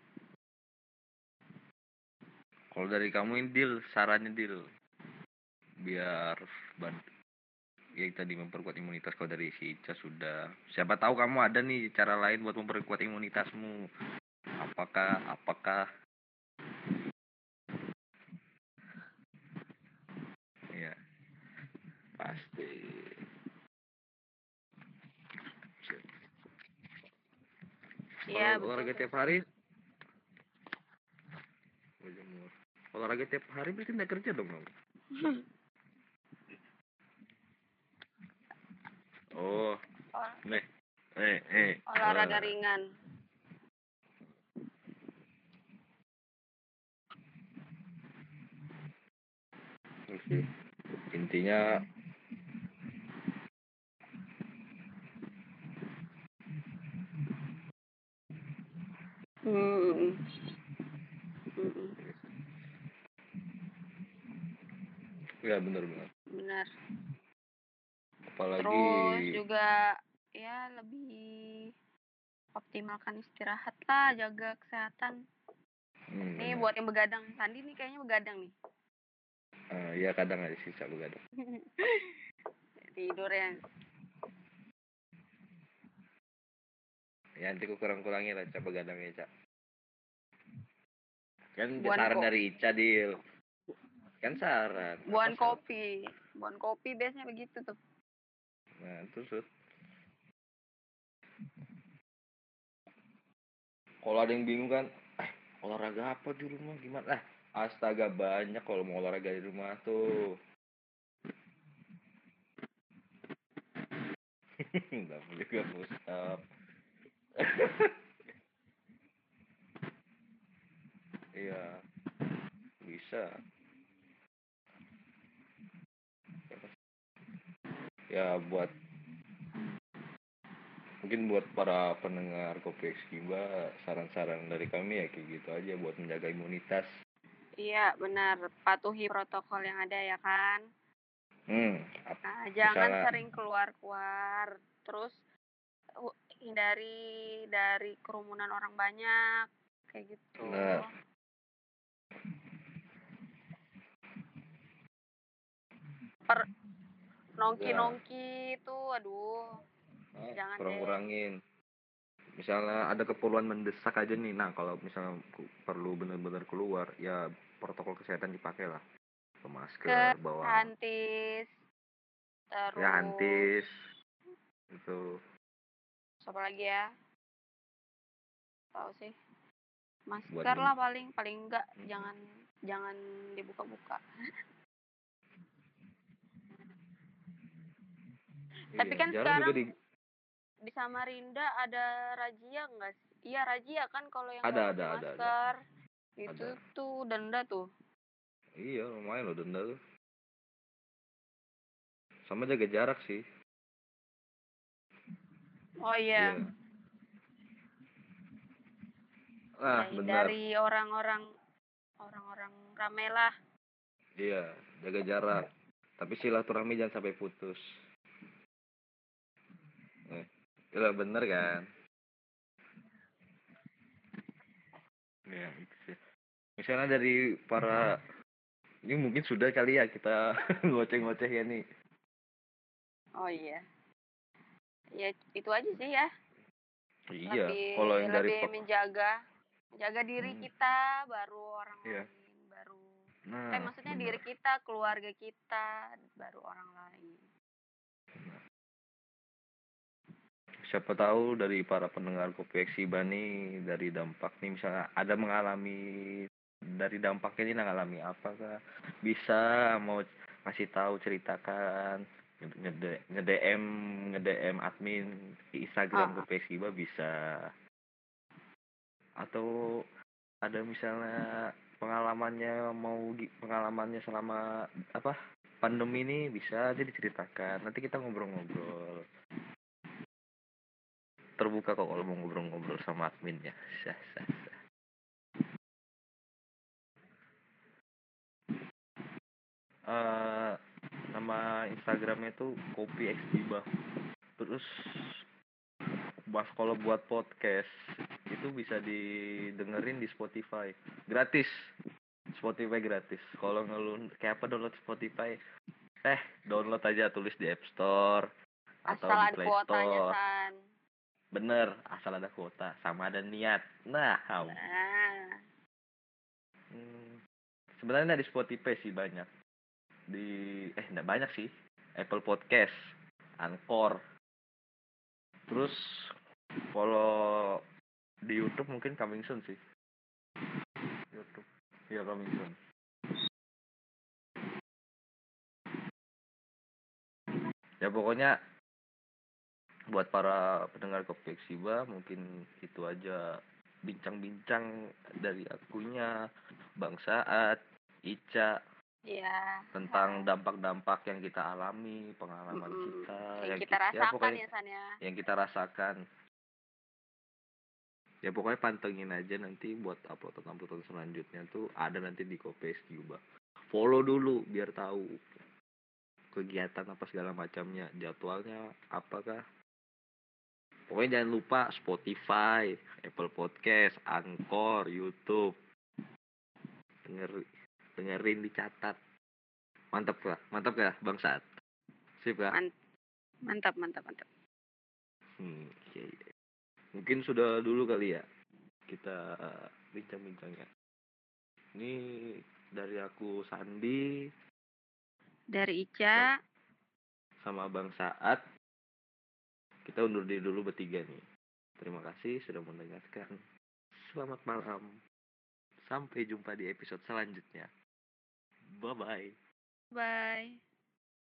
Kalau dari kamu ini deal, sarannya deal. Biar bad ya tadi memperkuat imunitas kalau dari si Ica sudah. Siapa tahu kamu ada nih cara lain buat memperkuat imunitasmu. Apakah apakah ya pasti Kalau olahraga tiap hari. Olahraga tiap hari berarti nggak kerja dong kamu? Oh, Ol- nih, eh, eh. olahraga eh. ringan. Intinya Hmm. Mm-mm. ya benar-benar. Benar. Apalagi Terus juga ya lebih optimalkan istirahat lah, jaga kesehatan. hmm, Nih buat yang begadang, Sandi nih kayaknya begadang nih. Eh, ya kadang ada sisa begadang. Tidur ya. Ya nanti ku kurang-kurangin lah Cak begadangnya Cak. Kan Buan saran ko- dari Ica Dil. Kan saran. Buan kopi. Buan kopi biasanya begitu tuh. Nah, terus Kalau ada yang bingung kan, eh olahraga apa di rumah gimana? Ah, astaga banyak kalau mau olahraga di rumah tuh. Nggak boleh gak. Iya, bisa. Ya buat mungkin buat para pendengar Kopi Ekskiba saran-saran dari kami ya kayak gitu aja buat menjaga imunitas. Iya benar, patuhi protokol yang ada ya kan. Hmm, Nah, jangan Misalnya- sering keluar-keluar. Terus uh, hindari dari kerumunan orang banyak kayak gitu. Benar. Per nongki-nongki itu aduh. Ah, Jangan kurang-kurangin. Misalnya ada keperluan mendesak aja nih, nah kalau misalnya perlu benar-benar keluar, ya protokol kesehatan dipakai lah. Ke masker, bawa Hantis. Terus ya hantis, itu. apa lagi ya? Tahu sih. Masker Buat lah paling paling enggak Hmm. jangan jangan dibuka-buka. Tapi Iya, kan jarang sekarang di, Di Samarinda ada razia enggak sih? Iya razia kan kalau yang Ada, ada, ada, ada. masker. Itu Ada. tuh denda tuh. iya lumayan loh denda tuh. Sama jaga jarak sih. Oh iya. Ah, Dari- benar. Dari orang-orang orang-orang rame lah. Iya, jaga jarak. Tapi silaturahmi jangan sampai putus. Eh, Iya bener kan? Ya, itu sih. Misalnya dari para ini mungkin sudah kali ya kita ngoceh-ngoceh ya nih. Oh iya. Ya itu aja sih ya. Iya, lebih kalau yang dari lebih menjaga menjaga diri Hmm. kita baru orang Iya. lain baru nah, eh maksudnya bener. diri kita keluarga kita baru orang lain siapa tahu dari para pendengar kopi Eksiba nih dari dampak nih misalnya ada mengalami dari dampaknya ini mengalami apakah bisa mau kasih tahu ceritakan nge DM nge DM admin di Instagram Ah. kopi Eksiba bisa? Atau ada misalnya pengalamannya mau pengalamannya selama apa pandemi ini bisa aja diceritakan. Nanti kita ngobrol-ngobrol terbuka kok kalau mau ngobrol-ngobrol sama admin ya. Sah sah sah Eh, nama Instagramnya tuh kopi X Giba terus Mas kalau buat podcast itu bisa didengerin di Spotify. Gratis. Spotify gratis. Kalau ngelun kayak apa download Spotify? Eh download aja tulis di App Store atau Asal di Play kuotanya, Store. Bener asal ada kuota sama ada niat. Nah hau. Nah, Hmm, sebenarnya di Spotify sih banyak. Di eh enggak banyak sih. Apple Podcast Anchor. Terus kalau di YouTube mungkin coming soon sih. YouTube. Ya coming soon. Ya pokoknya buat para pendengar kopi Eksiba mungkin itu aja bincang-bincang dari akunya Bang Saat Ica iya. tentang dampak-dampak yang kita alami, pengalaman Mm-mm. kita, Yang ki- kita ya rasakan pokoknya ya, San ya. yang kita rasakan. Ya pokoknya pantengin aja nanti buat uploadan-uploadan selanjutnya tuh ada nanti di Kopes juga. Follow dulu biar tahu kegiatan apa segala macamnya, jadwalnya apakah. Pokoknya jangan lupa Spotify, Apple Podcast, Anchor, YouTube. Denger, dengerin dicatat. Mantap kah? Mantap kah Bang Saat? Sip? Man- Mantap, mantap, mantap. Hmm, iya, iya. Mungkin sudah dulu kali ya kita eh, bincang-bincangnya. Ini dari aku Sandi Dari Ica, sama Bang Saat. Kita undur diri dulu bertiga nih. Terima kasih sudah mendengarkan. Selamat malam. Sampai jumpa di episode selanjutnya. Bye bye. bye.